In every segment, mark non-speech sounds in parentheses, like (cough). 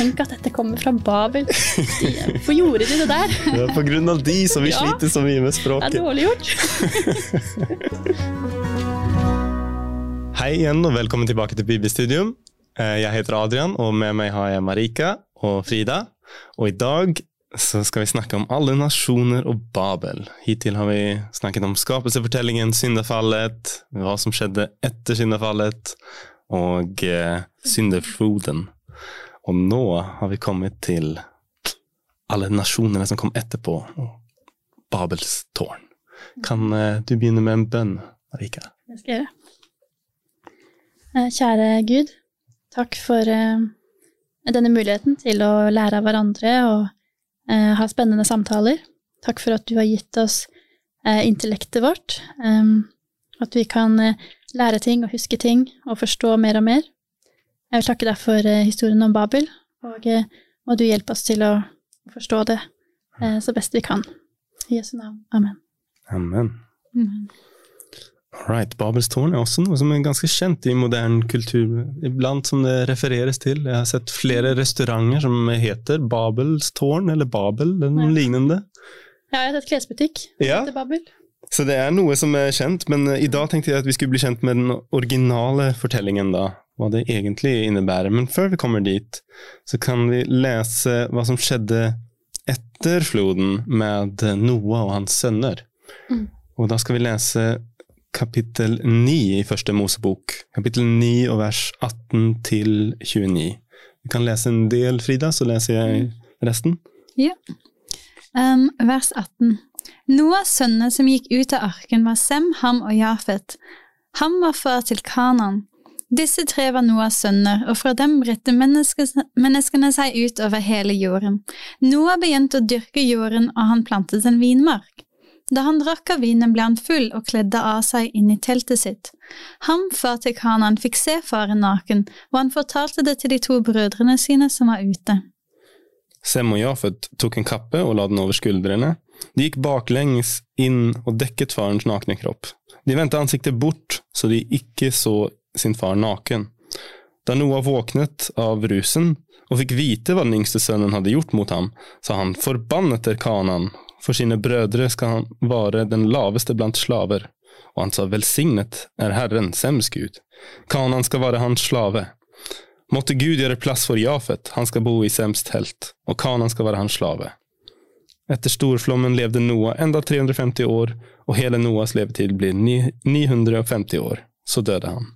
tenk at dette kommer fra Babel. Hvorfor gjorde de det der? (laughs) Det er på grunn av de som vi Ja. sliter så mye med språket. Det er dårlig gjort. (laughs) Hei igjen og velkommen tilbake til Bibelstudium. Eh, Jeg heter Adrian, og med meg har jeg Marika og Frida. Og i dag så skal vi snakke om alle nasjoner og Babel. Hittil har vi snakket om skapelsefortellingen, syndefallet, hva som skjedde etter syndefallet, og eh, syndefloden. Og nå har vi kommet til alle nasjonene som kom etterpå, og Babels tårn. Kan eh, du begynne med en bønn, Marika? Det skal jeg gjøre. Eh, Kjære Gud, takk for eh, denne muligheten til å lære av hverandre og ha spennende samtaler. Takk for at du har gitt oss intellektet vårt, at vi kan lære ting og huske ting og forstå mer og mer. Jeg vil takke deg for eh, historien om Babel, og eh, må du hjelpe oss til å forstå det eh, så best vi kan. I Jesu navn. Amen. Amen. Amen. Alright, Babels tårn er også noe som er ganske kjent i moderne kultur, iblant som det refereres til. Jeg har sett flere restauranter som heter Babels tårn, eller Babel, eller noe Ja. lignende. Ja, jeg har sett klesbutikk Ja. heter Babel. Så det er noe som er kjent, men i dag tenkte jeg at vi skulle bli kjent med den originale fortellingen, da. Hva det egentlig innebærer. Men før vi kommer dit, så kan vi lese hva som skjedde etter floden med Noah og hans sønner. Mm. Og da skal vi lese kapittel 9 i første Mosebok. Kapittel 9 og vers 18 til 29. Vi kan lese en del, Frida, så leser jeg resten. Um, vers 18. Noahs sønner som gikk ut av arken, var Sem, Ham og Jafet. Ham var far til Kanan. Disse tre var Noahs sønner, og fra dem bredte menneskene seg ut over hele jorden. Noah begynte å dyrke jorden, og han plantet en vinmark. Da han drakk av vinen, ble han full og kledde av seg inn i teltet sitt. Ham, far til Kanan, fikk se faren naken, og han fortalte det til de to brødrene sine som var ute. Sem og Jafet tok en kappe og la den over skuldrene. De gikk baklengs inn og dekket farens nakne kropp. De vendte ansiktet bort, så de ikke så sin far naken. Da Noah våknet av rusen og fikk vite hva den yngste sønnen hadde gjort mot ham, sa han forbannet er Kanan, for sine brødre skal han være den laveste blant slaver. Og han sa velsignet er Herren, Sems Gud. Kanan skal være hans slave. Måtte Gud gjøre plass for Jafet, han skal bo i Sems telt, og Kanan skal være hans slave. Etter storflommen levde Noah enda 350 år, og hele Noahs levetid blir 950 år. Så døde han.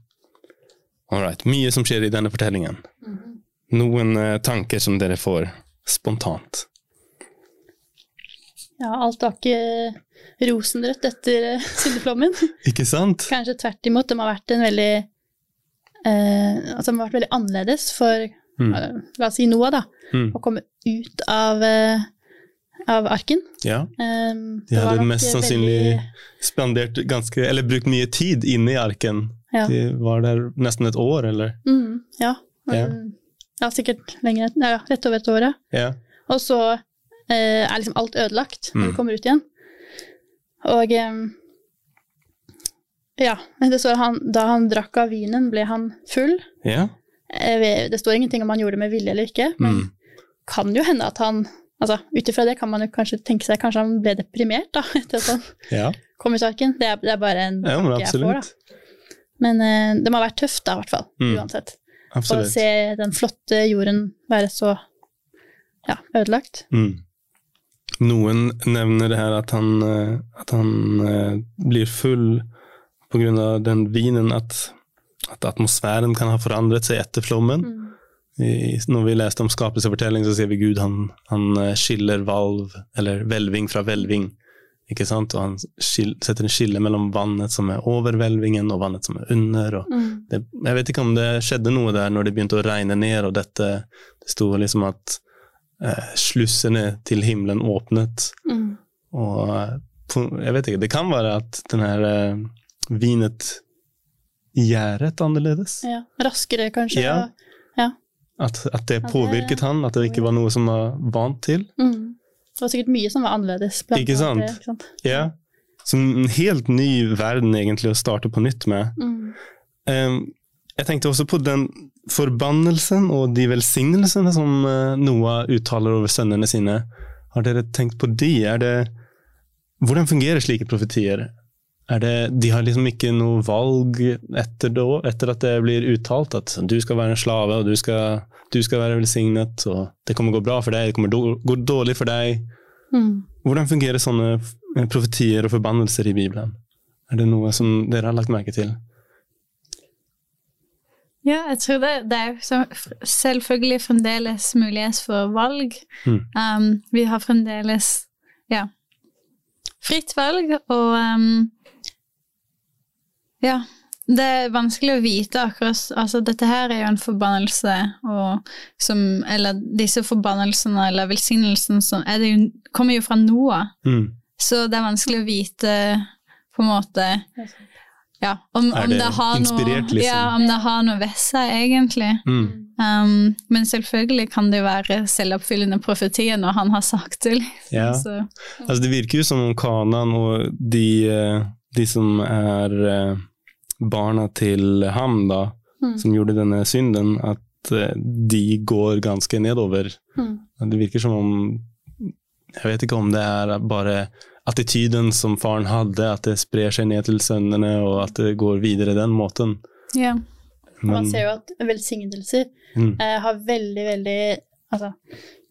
Alright, mye som skjer i denne fortellingen. Noen eh, tanker som dere får spontant. Ja, alt var ikke rosenrødt etter eh, (laughs) syndeflommen. Ikke sant? Kanskje tvert imot. De har vært en veldig eh, Altså, de har vært veldig annerledes for Mm. La oss si Noah, da. Mm. Å komme ut av, av arken. Ja. Um, De hadde mest mest veldig- sannsynlig spandert ganske, eller brukt mye tid inne i arken. Ja. De var der nesten et år, eller? Mm, ja. Ja. Um, ja, sikkert lenger. Ja, rett over et år, ja. Og så eh, er liksom alt ødelagt når Mm. vi kommer ut igjen. Og eh, ja, det står han, da han drakk av vinen, ble han full. Ja. Det står ingenting om han gjorde det med vilje eller ikke, men Mm. kan jo hende at han altså Ut ifra det kan man jo kanskje tenke seg kanskje han ble deprimert da, (laughs) etter at han ja. kom i saken. Det er, det er bare en Ja, tanke jeg får, da. Men eh, det må ha vært tøft, da, i hvert fall. Mm. Uansett. Å se den flotte jorden være så ja, ødelagt. Mm. Noen nevner det her at han, eh, at han eh, blir full av den vinen, at, at atmosfæren kan ha forandret seg etter flommen. Mm. I, når vi leste om skapelsefortelling, så ser vi Gud han, han eh, skiller valv, eller hvelving fra hvelving. Ikke sant? Og han skil, setter en skille mellom vannet som er over hvelvingen, og vannet som er under. Mm. det, jeg vet ikke om det skjedde noe der når det begynte å regne ned, og dette Det sto liksom at eh, slussene til himmelen åpnet. Mm. Og eh, jeg vet ikke, det kan være at den her eh, vinet gjæret annerledes. Ja, raskere kanskje. Ja. Ja. At, at det det- påvirket han, at det ikke var noe som var vant til. Mm. Det var sikkert mye som var annerledes. Ikke sant? ikke sant? Ja. Så en helt ny verden egentlig å starte på nytt med. Mm. Um, jeg tenkte også på den forbannelsen og de velsignelsene som eh, Noah uttaler over sønnene sine. Har dere tenkt på de? Det, hvordan fungerer slike profetier? Det, de har liksom ikke noe valg etter, da, etter at det blir uttalt at du skal være en slave og du skal, du skal være velsignet og det kommer gå bra for deg, det kommer do- gå dårlig for deg. Mm. Hvordan fungerer sånne eh, profetier og forbannelser i Bibelen? Er det noe som dere har lagt merke til? Ja, jeg tror det, det er selvfølgelig fremdeles mulighet for valg. Mm. Um, vi har fremdeles ja, fritt valg, og um, ja, det er vanskelig å vite akkurat Altså, dette her er jo en forbannelse, og som Eller disse forbannelsene eller velsignelsen som er det jo, kommer jo fra Noah, Mm. så det er vanskelig å vite på en måte ja, om, om det det har inspirert, noe, liksom? ja, om det har noe ved seg, egentlig. Mm. Um, men selvfølgelig kan det jo være selvoppfyllende profetier når han har sagt det. liksom. Ja. Så, Altså, det virker jo som om Kanan og de, eh, de som er eh, barna til ham, da, Mm. som gjorde denne synden, at eh, de går ganske nedover. Mm. Det virker som om Jeg vet ikke om det er bare attityden som faren hadde, at det sprer seg ned til sønnene, og at det går videre den måten. ja. Man ser jo at velsignelser mm, eh, har veldig, veldig Altså,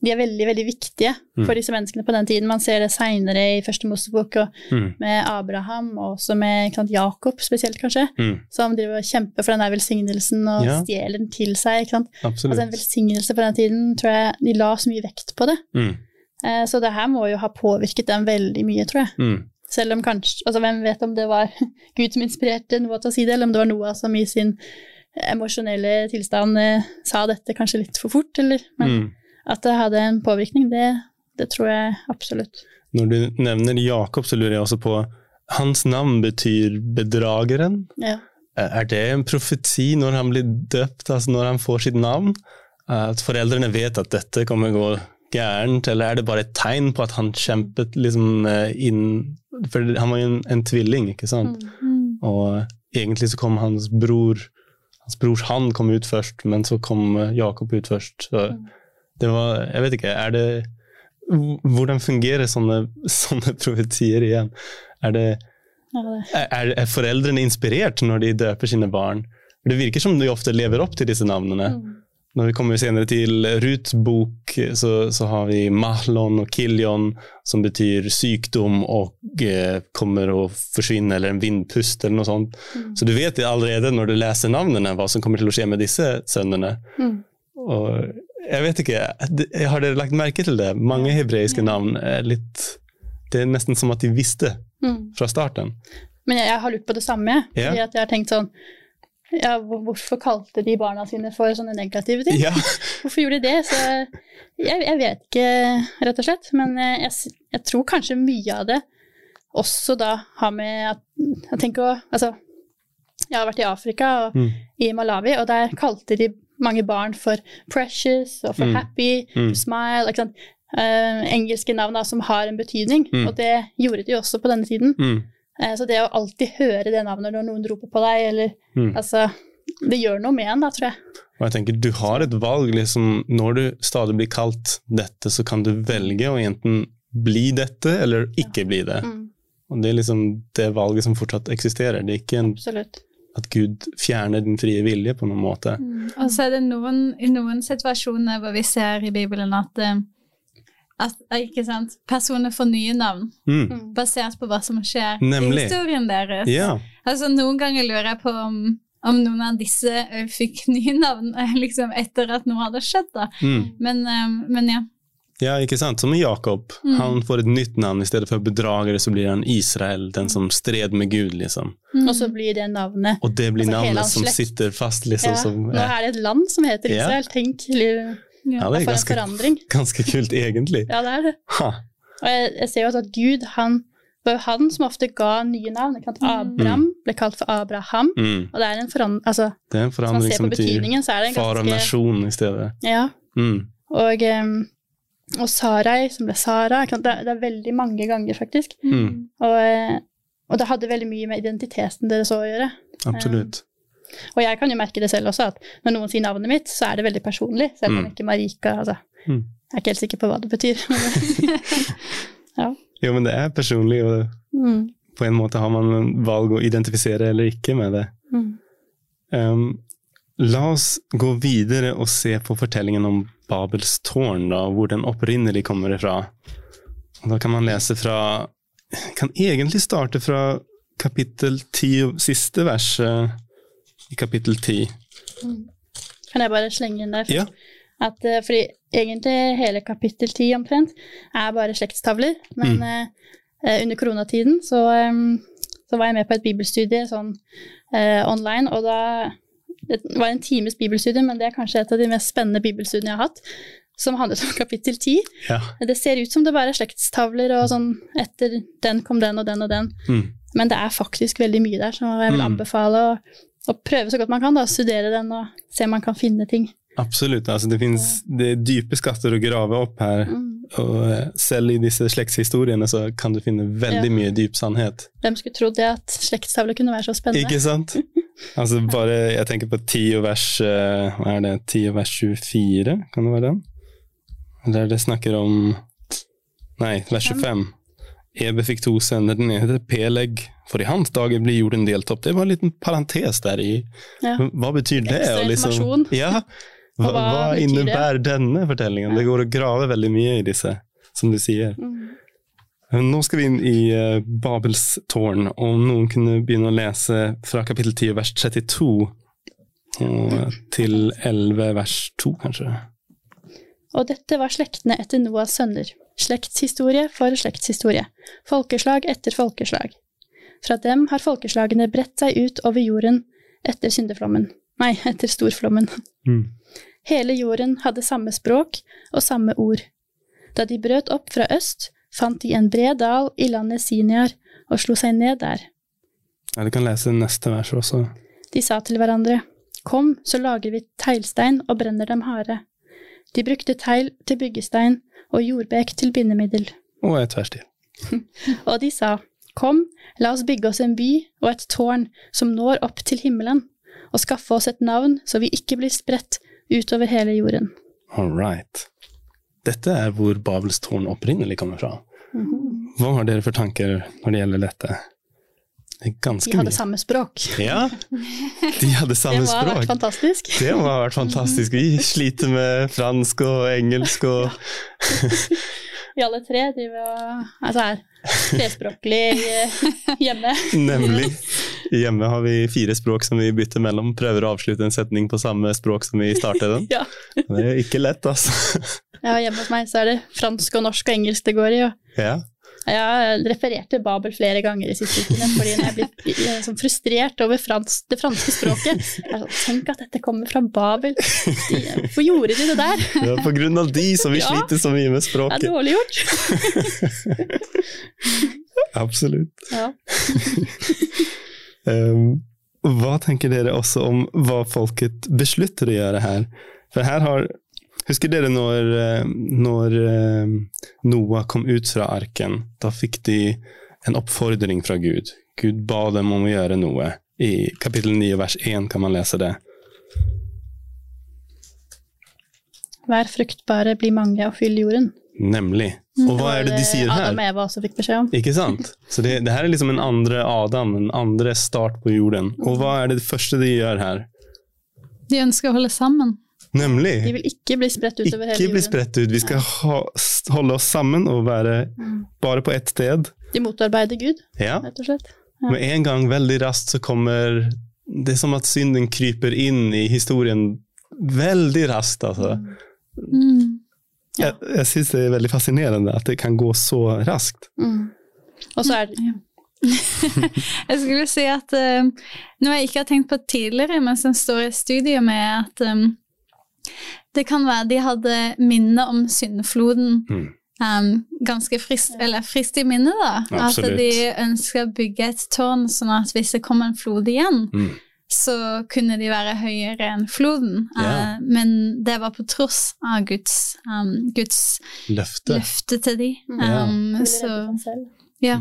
de er veldig, veldig viktige Mm. for disse menneskene på den tiden. Man ser det seinere i Første Mosebok og mm, med Abraham, og også med sant, Jakob spesielt, kanskje, mm, som driver og kjemper for den der velsignelsen og Ja. stjeler den til seg. ikke sant? Altså, en velsignelse på den tiden tror jeg de la så mye vekt på det. Mm, Eh, så det her må jo ha påvirket dem veldig mye, tror jeg. mm, Selv om kanskje Altså, hvem vet om det var (laughs) Gud som inspirerte Noah til å si det, eller om det var Noah som i sin emosjonelle tilstand eh, sa dette kanskje litt for fort, eller Men mm. At det hadde en påvirkning, det, det tror jeg absolutt. Når du nevner Jakob, så lurer jeg også på Hans navn betyr bedrageren. Ja. Er det en profeti når han blir døpt, altså når han får sitt navn? At foreldrene vet at dette kommer gå gærent, eller er det bare et tegn på at han kjempet liksom eh, inn For han var jo en, en tvilling, ikke sant? Mm. Og egentlig så kom hans bror Hans brors hand kom ut først, men så kom eh, Jakob ut først. Så Mm. Det var Jeg vet ikke, er det Hvordan fungerer sånne, sånne profetier igjen? Er det er, er foreldrene inspirert når de døper sine barn? Det virker som de ofte lever opp til disse navnene. Mm. Når vi kommer senere til Ruths bok, så, så har vi Mahlon og Kiljon, som betyr sykdom og eh, kommer å forsvinne, eller en vindpust eller noe sånt. Mm. Så du vet allerede når du leser navnene hva som kommer til å skje med disse sønnene. Mm. Og jeg vet ikke, har dere lagt merke til det? Mange hebreiske navn er litt Det er nesten som at de visste Mm. fra starten. Men jeg, jeg har lurt på det samme. Ja. Fordi at jeg har tenkt sånn ja, Hvorfor kalte de barna sine for sånne negative ting? Ja, (laughs) Hvorfor gjorde de det? Så jeg, jeg vet ikke, rett og slett. Men eh, jeg, jeg tror kanskje mye av det også da har med at Jeg tenker å Altså, jeg har vært i Afrika og Mm. i Malawi, og der kalte de mange barn for precious og for Mm. happy, Mm. smile ikke sant? Uh, engelske navn som har en betydning, Mm. og det gjorde de også på denne tiden. Eh, så det å alltid høre det navnet når noen roper på deg, eller altså Det gjør noe med en, da, tror jeg. Og jeg tenker, Du har et valg. liksom, Når du stadig blir kalt dette, så kan du velge å enten bli dette eller ikke bli det. Mm, Og Det er liksom det valget som fortsatt eksisterer. Det er ikke en, absolutt. At Gud fjerner din frie vilje på noen måte. Og så er det noen, i noen situasjoner hvor vi ser i Bibelen at, eh, at eh, ikke sant, personer får nye navn Mm. Mm. basert på hva som skjer Nemlig. i historien deres. Ja. Altså, noen ganger lurer jeg på om, om noen av disse eh, fikk (laughs) nye navn liksom etter at noe hadde skjedd. da. Mm. Men, men ja. Ja, ikke sant? Som med Jakob. Mm. Han får et nytt navn. I stedet for bedragere så blir han Israel, den som stred med Gud. liksom. Mm. Og så blir det navnet Og det blir Altså, navnet som sitter fast. liksom. ja, Som, Nå er det et land som heter Ja. Israel. Tenk liv- ja, det er en ganske, (laughs) ganske kult, egentlig. Ja, det er det. Ha. Og jeg, jeg ser jo at Gud, han var jo han som ofte ga nye navn. Ikke sant? Mm. Abraham ble kalt for Abraham. Mm. Og det er en forandring Altså, Det er en hvis man forandring ser som på betyr betydningen, så er det far av nasjon i stedet. Ja. Mm. Og, em, og Sarai, som ble Sara. Det, det er veldig mange ganger, faktisk. Mm. Og, eh, og det hadde veldig mye med identiteten deres å gjøre. Absolutt. Og jeg kan jo merke det selv også, at når noen sier navnet mitt, så er det veldig personlig. Selv om Mm. ikke Marika altså. Mm. Jeg er ikke helt sikker på hva det betyr. (laughs) (laughs) ja. Jo, men det er personlig, og Mm. på en måte har man valg å identifisere eller ikke med det. Mm. Um, la oss gå videre og se på fortellingen om Babels tårn, da, hvor den opprinnelig kommer ifra. Og da kan man lese fra Kan egentlig starte fra kapittel 10, siste verset i kapittel 10. Kan jeg bare slenge inn der? Ja. At, eh, fordi egentlig hele kapittel 10 omtrent er bare slektstavler. Men Mm. eh, under koronatiden så, um, så var jeg med på et bibelstudie sånn uh, online, og da Det var en times bibelstudie, men det er kanskje et av de mest spennende bibelstudiene jeg har hatt. Som handlet om (laughs) kapittel 10. Ja. Det ser ut som det bare er slektstavler og sånn etter den kom den og den og den. Mm. Men det er faktisk veldig mye der, så jeg vil Mm. anbefale å, å prøve så godt man kan. da, Studere den og se om man kan finne ting. Absolutt. Altså, det finnes det er dype skatter å grave opp her. Mm. Og eh, selv i disse slektshistoriene så kan du finne veldig Ja. mye dyp sannhet. Hvem skulle trodd det at slektstavler kunne være så spennende? Ikke sant? (laughs) Altså bare, Jeg tenker på 10 og vers eh, Hva er det? 10 og vers 24, kan det være den? Der det snakker om Nei, vers 25. Ebe fikk to sønner, den ene heter Peleg, for i hans dager blir jorden delt opp. Det var en liten parentes der i. Ja. Hva betyr det? Ekstra liksom- informasjon. Ja, (laughs) hva, hva hva innebærer denne fortellingen? Det går å grave veldig mye i disse, som du sier. Mm. Nå skal vi inn i eh, Babels tårn, og noen kunne begynne å lese fra kapittel 10 vers 32 og til 11 vers 2, kanskje. Og dette var slektene etter Noas sønner. Slektshistorie for slektshistorie. Folkeslag etter folkeslag. Fra dem har folkeslagene bredt seg ut over jorden etter syndeflommen. Nei, etter storflommen. Mm. Hele jorden hadde samme språk og samme ord. Da de brøt opp fra øst, fant de en bred dal i landet Siniar og slo seg ned der. Ja, du kan lese neste vers også. De sa til hverandre, Kom, så lager vi teglstein og brenner dem harde. De brukte tegl til byggestein og jordbek til bindemiddel. Og et vers til. (laughs) Og de sa, Kom, la oss bygge oss en by og et tårn som når opp til himmelen, og skaffe oss et navn så vi ikke blir spredt utover hele jorden. All right. Dette er hvor Babels tårn opprinnelig kommer fra. Hva har dere for tanker når det gjelder dette? Det er ganske De hadde mye. samme språk. Ja, de hadde samme språk. Det må ha vært fantastisk. Det må ha vært fantastisk. Vi sliter med fransk og engelsk og (laughs) Vi alle tre driver og altså er flerspråklig eh, hjemme. Nemlig. (laughs) Hjemme har vi fire språk som vi bytter mellom. Prøver å avslutte en setning på samme språk som vi startet den. (laughs) Ja. Det er ikke lett, altså. Ja, hjemme hos meg så er det fransk og norsk og engelsk det går i. Og Ja. jeg har referert til Babel flere ganger i siste ukene fordi jeg blitt eh, sånn frustrert over frans, det franske språket. Sånn, Tenk at dette kommer fra Babel. De, hvorfor gjorde de det der? Det er på grunn av de som vi Ja. sliter så mye med språket. Det er dårlig gjort. (laughs) Absolutt. Ja. Um, hva tenker dere også om hva folket beslutter å gjøre her? For her har Husker dere når, eh, når eh, Noah kom ut fra arken? Da fikk de en oppfordring fra Gud. Gud ba dem om å gjøre noe. I kapittel 9 vers 1 kan man lese det. Vær fruktbare, bli mange og fyll jorden. Nemlig. Og hva er det de sier her? Adam og Eva også fikk beskjed om. Ikke sant? Så det, det her er liksom en andre Adam, en andre start på jorden. Og hva er det første de gjør her? De ønsker å holde sammen. Nemlig De vil ikke bli spredt utover hele jorden. ikke bli spredt ut. Vi skal ha, holde oss sammen og være bare på ett sted. De motarbeider Gud, Ja. rett og slett. Med en gang, veldig raskt, så kommer Det er som at synden kryper inn i historien veldig raskt, altså. Mm. Jeg, jeg syns det er veldig fascinerende at det kan gå så raskt. Mm. Og så er det (laughs) Jeg skulle si at eh, noe jeg ikke har tenkt på tidligere, men som står i studiet med at um, det kan være de hadde minne om syndfloden Mm. um, ganske frist, eller frist i minne, da. Absolutt. At de ønsker å bygge et tårn, sånn at hvis det kommer en flod igjen, Mm. Så kunne de være høyere enn floden. Yeah. Uh, men det var på tross av Guds, um, Guds Løfte. løfte til de. Mm. Um, yeah. så, ja.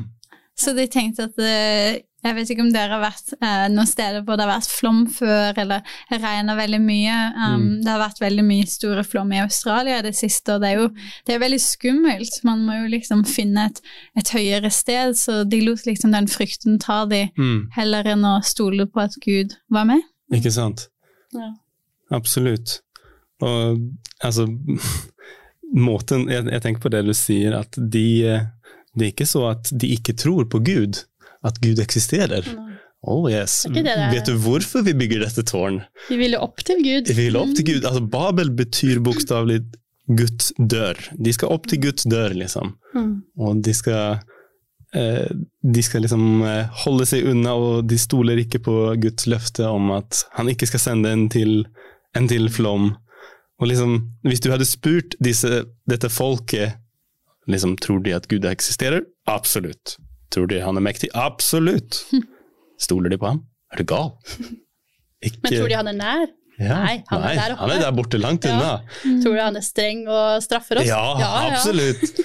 så de tenkte at eh, Jeg vet ikke om dere har vært eh, noen steder hvor det har vært flom før, eller regner veldig mye. Um, Mm. Det har vært veldig mye store flom i Australia i det siste, og det er jo det er veldig skummelt. Man må jo liksom finne et, et høyere sted, så de lot liksom den frykten ta de Mm. heller enn å stole på at Gud var med. Ikke sant? Ja. Absolutt. Og altså (laughs) Måten jeg, jeg tenker på det du sier, at de eh, Det er ikke så at de ikke tror på Gud, at Gud eksisterer. Mm. Oh yes. Det det. Vet du hvorfor vi bygger dette tårn? Vi ville opp til Gud. Vi vil opp til Gud. Altså, Babel betyr bokstavelig Guds dør. De skal opp til Guds dør, liksom. Mm. Og de skal eh, De skal liksom eh, holde seg unna, og de stoler ikke på Guds løfte om at han ikke skal sende en til, en til flom. Og liksom, hvis du hadde spurt disse, dette folket liksom, Tror de at Gud eksisterer? Absolutt. Tror de han er mektig? Absolutt. Stoler de på ham? Er du gal? Ikke, (laughs) Men tror de han er nær? ja, Nei, han er der oppe. Han er der borte, langt Ja. unna. Tror du han er streng og straffer oss? Ja, absolutt. (laughs)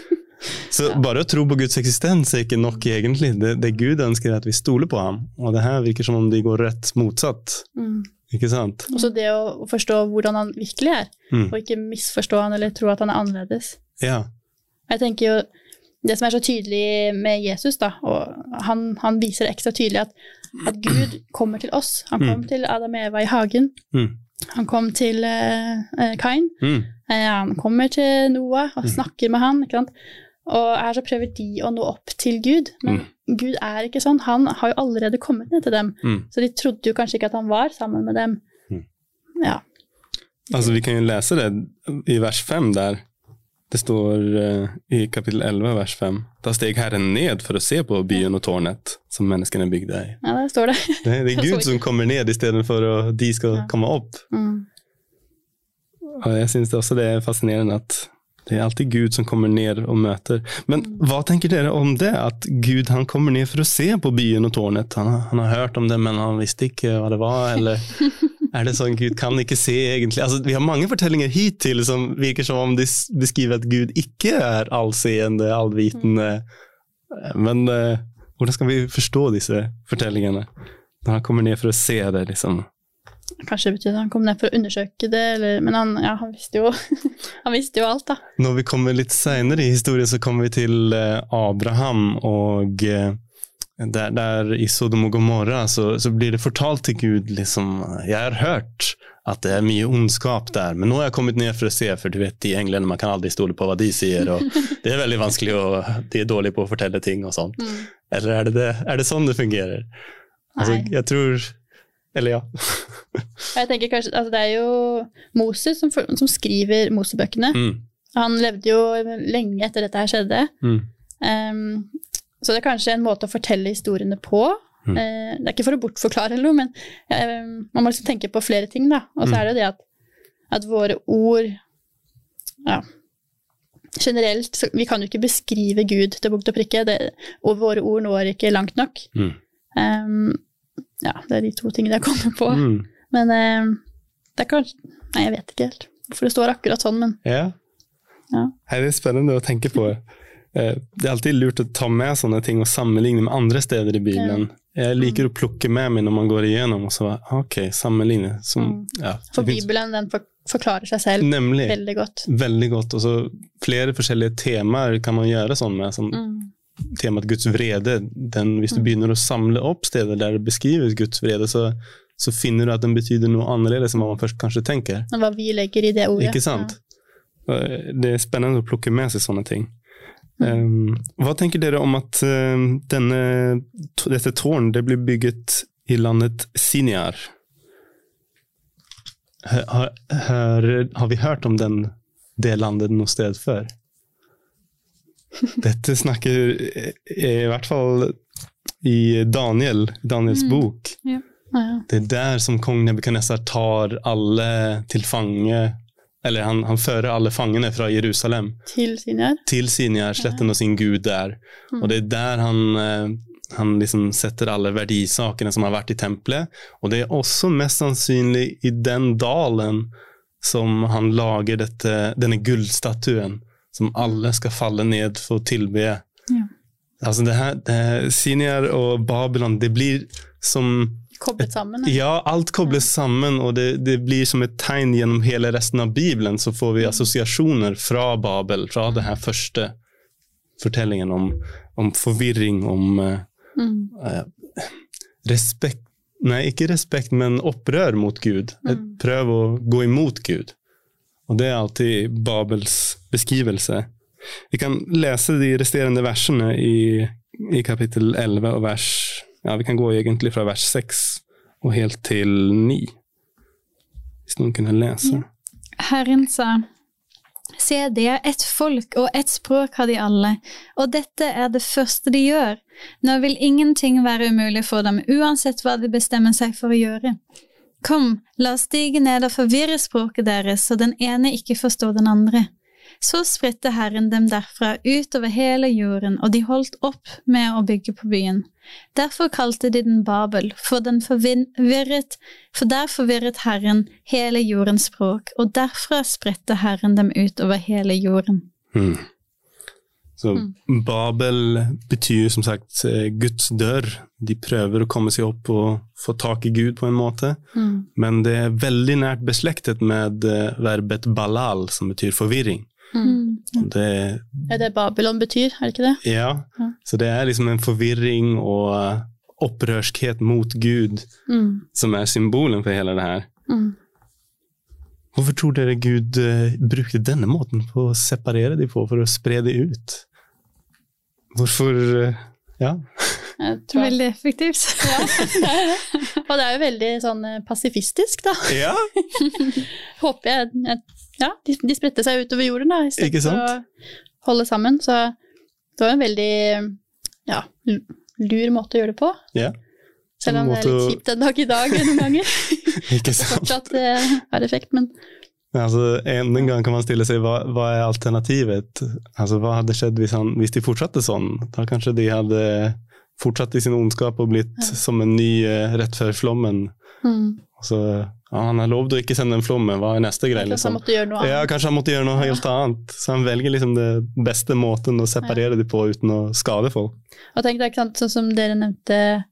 Så bare å tro på Guds eksistens er ikke nok, egentlig. Det, det Gud ønsker, er at vi stoler på ham. Og det her virker som om de går rett motsatt. Mm. Ikke sant? Og så det å forstå hvordan han virkelig er, Mm. og ikke misforstå han eller tro at han er annerledes. Ja. Jeg tenker jo, Det som er så tydelig med Jesus, da, og han, han viser ekstra tydelig at, at Gud kommer til oss. Han kom Mm. til Adam og Eva i hagen. Mm. Han kom til eh, Kain. Mm. Eh, han kommer til Noah og Mm. snakker med han. ikke sant? Og her så prøver de å nå opp til Gud, men Gud er ikke sånn. Han har jo allerede kommet ned til dem, Mm. så de trodde jo kanskje ikke at han var sammen med dem. Mm. Ja. Altså, vi kan jo lese det i vers 5 der. Det står uh, i kapittel 11, vers 5. Da steg Herren ned for å se på byen og tårnet som menneskene bygde i. ja, der står det. Det, det er (laughs) Gud som kommer ned istedenfor at de skal Ja. komme opp. Mm. Og jeg syns også det er fascinerende at det er alltid Gud som kommer ned og møter. Men hva tenker dere om det? At Gud han kommer ned for å se på byen og tårnet. Han, han har hørt om det, men han visste ikke hva det var. Eller (laughs) er det sånn Gud kan ikke se, egentlig? Altså, vi har mange fortellinger hittil som virker som om de beskriver at Gud ikke er allseende, allvitende. Men uh, hvordan skal vi forstå disse fortellingene? Når han kommer ned for å se det, liksom. Kanskje det betyr at han kom ned for å undersøke det, eller, men han, ja, han, visste jo, (laughs) han visste jo alt, da. Når vi kommer litt senere i historien, så kommer vi til eh, Abraham. Og eh, der, der i Sodom og Gomorra så, så blir det fortalt til Gud liksom Jeg har hørt at det er mye ondskap der, men nå har jeg kommet ned for å se, for du vet, de englene, man kan aldri stole på hva de sier, og (laughs) det er veldig vanskelig, og de er dårlige på å fortelle ting og sånt. Mm. Eller er det, det, er det sånn det fungerer? Altså, jeg tror Eller ja. (laughs) Jeg tenker kanskje, altså Det er jo Moses som, som skriver Mosebøkene. Mm, Han levde jo lenge etter dette her skjedde. mm, Ehm, så det er kanskje en måte å fortelle historiene på. Mm. Eh, det er ikke for å bortforklare eller noe, men eh, man må liksom tenke på flere ting, da. Og så Mm. er det jo det at, at våre ord ja, Generelt, så vi kan jo ikke beskrive Gud til punkt og prikke, det, og våre ord når ikke langt nok. mm, Um, ja, det er de to tingene jeg kommer på. mm. Men ehm, det er kanskje Nei, jeg vet ikke helt hvorfor det står akkurat sånn, men Ja. Ja. Det er spennende å tenke på. Eh, Det er alltid lurt å ta med sånne ting og sammenligne med andre steder i Bibelen. Jeg liker å plukke med meg når man går igjennom, og så ok, sammenligne. Som, Mm. ja, for Bibelen den forklarer seg selv Nemlig. veldig godt. Veldig godt. Og så flere forskjellige temaer kan man gjøre sånn med. Som Mm. temaet Guds vrede. Den, hvis du Mm. begynner å samle opp steder der det beskrives Guds vrede, så, så finner du at den betyder noe annerledes enn hva man først kanskje tenker. Og hva vi legger i det ordet. Ikke sant? Ja. Det er spennende å plukke med seg sånne ting. Um, hva tenker dere om at um, denne, dette tårn det blir bygget i landet Siniar? Har, har, har vi hørt om den, det landet noe sted før? Dette snakker eh, i hvert fall i Daniel, Daniels Mm. bok. Ja. Ah, ja. Det er der som kong Nebukadnesar tar alle til fange Eller han, han fører alle fangene fra Jerusalem Til Sinjar. til Sinjar-sletten og sin gud der. Mm. Og det er der han, eh, han liksom setter alle verdisakene som har vært i tempelet. Og det er også mest sannsynlig i den dalen som han lager dette, denne gullstatuen, som alle skal falle ned for å tilbe. Ja. Altså det her, det Sinjar og Babylon, det blir som Koblet sammen. ja. Ja, alt kobles sammen, og det, det blir som et tegn gjennom hele resten av Bibelen. Så får vi assosiasjoner fra Babel, fra det her første fortellingen om, om forvirring, om Mm. uh, respekt Nei, ikke respekt, men opprør mot Gud. Et Mm. prøv å gå imot Gud. Og det er alltid Babels beskrivelse. Vi kan lese de resterende versene i, i kapittel 11 og vers Ja, vi kan gå egentlig fra vers 6 og helt til 9. Hvis noen kunne lese. Herren sa, Se, det er ett folk, og ett språk har de alle, og dette er det første de gjør. Nå vil ingenting være umulig for dem, uansett hva de bestemmer seg for å gjøre. Kom, la oss stige ned og forvirre språket deres, så den ene ikke forstår den andre. Så spredte Herren dem derfra utover hele jorden, og de holdt opp med å bygge på byen. Derfor kalte de den Babel, for, den forvirret, for der forvirret Herren hele jordens språk, og derfra spredte Herren dem utover hele jorden. Hmm. Så Babel betyr som sagt eh, Guds dør. De prøver å komme seg opp og få tak i Gud på en måte. hmm. Men det er veldig nært beslektet med eh, verbet balal, som betyr forvirring. Mm. Det, Det er det Babylon betyr, er det ikke det? ja, Ja. så det er liksom en forvirring og eh, opprørskhet mot Gud Mm. som er symbolen for hele det her. Mm. Hvorfor tror dere Gud eh, brukte denne måten på å separere de på, for å spre de ut? Hvorfor eh, Ja. Veldig effektivt. Ja. (laughs) Og det er jo veldig sånn pasifistisk, da. ja. (laughs) Håper jeg. jeg ja, de, de spredte seg utover jorden, da, i stedet for å holde sammen. Så det var en veldig ja, lur måte å gjøre det på. ja. Selv om det er litt kjipt en dag i dag noen (laughs) ganger. Ikke sant? Fortsatt eh, har effekt, men Altså, en gang kan man stille seg hva, hva er alternativet? Altså, hva hadde skjedd hvis, han, hvis de fortsatte sånn? Da kanskje de hadde fortsatt i sin ondskap og blitt Ja. som en ny eh, rett før flommen. mm. Altså, ja, han har lovd å ikke sende en flomme, hva er neste greie? Kanskje han Liksom? måtte gjøre noe Ja, kanskje han måtte gjøre noe helt annet. Så han velger liksom det beste måten å separere dem på uten å skade folk. Og tenk deg, sant, sånn som dere nevnte,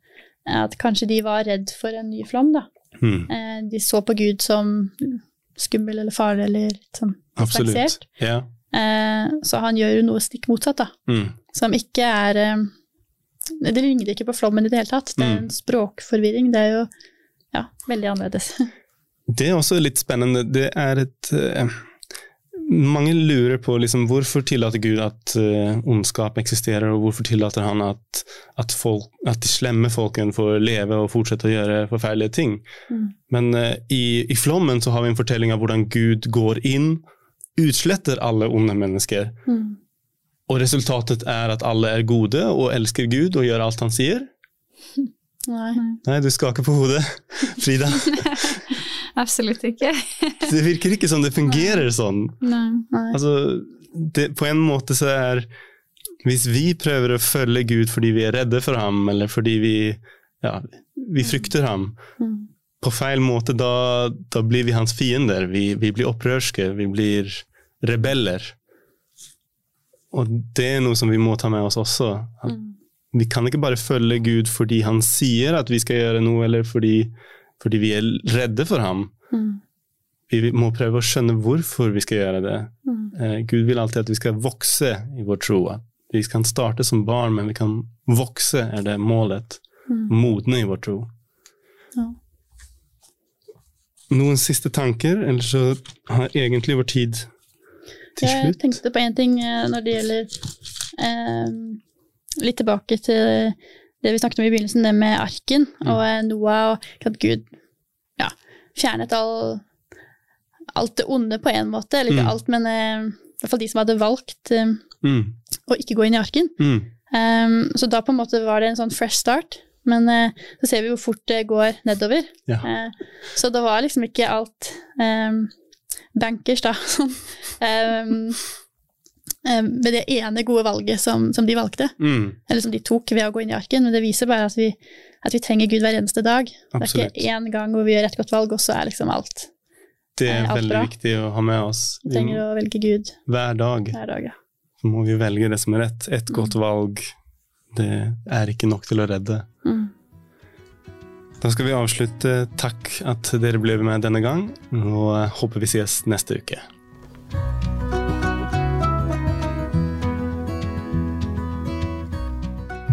at kanskje de var redd for en ny flom, da. Hmm, Eh, De så på Gud som skummel eller farlig eller litt sånn distansert. Ja. Eh, Så han gjør jo noe stikk motsatt, da. Hmm. Som ikke er eh, Det ligner ikke på flommen i det hele tatt. Det er Mm. en språkforvirring. Det er jo ja, veldig annerledes. (laughs) Det er også litt spennende. Det er et uh, Mange lurer på liksom, hvorfor tillater Gud at uh, ondskap eksisterer, og hvorfor tillater han at, at, folk, at de slemme folkene får leve og fortsette å gjøre forferdelige ting. Mm. Men uh, i, i flommen så har vi en fortelling av hvordan Gud går inn, utsletter alle onde mennesker, Mm. og resultatet er at alle er gode og elsker Gud og gjør alt han sier. (laughs) Nei. Nei, du skaker på hodet, (laughs) Frida. (laughs) Absolutt ikke. (laughs) Det virker ikke som det fungerer sånn. Nei. Nei. Altså, det, på en måte så er Hvis vi prøver å følge Gud fordi vi er redde for ham, eller fordi vi, ja, vi frykter ham, Mm. på feil måte, da, da blir vi hans fiender. Vi, vi blir opprørske, vi blir rebeller. Og det er noe som vi må ta med oss også. At Mm. vi kan ikke bare følge Gud fordi han sier at vi skal gjøre noe, eller fordi, fordi vi er redde for ham. Mm. Vi må prøve å skjønne hvorfor vi skal gjøre det. Mm. Eh, Gud vil alltid at vi skal vokse i vår tro. Vi kan starte som barn, men vi kan vokse, er det målet. Mm. Modne i vår tro. Ja. Noen siste tanker, eller så har egentlig vår tid til slutt. Jeg tenkte på en ting eh, når det gjelder eh, Litt tilbake til det vi snakket om i begynnelsen, det med arken Mm. og eh, Noah, og at Gud ja, fjernet all, alt det onde på en måte. Eller ikke Mm. alt, men uh, i hvert fall de som hadde valgt eh, Mm, å ikke gå inn i arken. Um, så da på en måte var det en sånn fresh start. Men uh, så ser vi hvor fort det går nedover. ja. Uh, så det var liksom ikke alt um, bankers, da. Sånn, um, um, med det ene gode valget som, som de valgte, Mm, eller som de tok ved å gå inn i arken. Men det viser bare at vi, at vi trenger Gud hver eneste dag. Det er ikke én gang hvor vi gjør et godt valg, og så er liksom alt. Det er er alt veldig bra. viktig å ha med oss. Vi trenger å velge Gud hver dag hver dag. Ja. må vi velge det som er rett. Et godt Mm. valg Det er ikke nok til å redde. Mm. Da skal vi avslutte. Takk at dere ble med denne gang, og håper vi ses neste uke.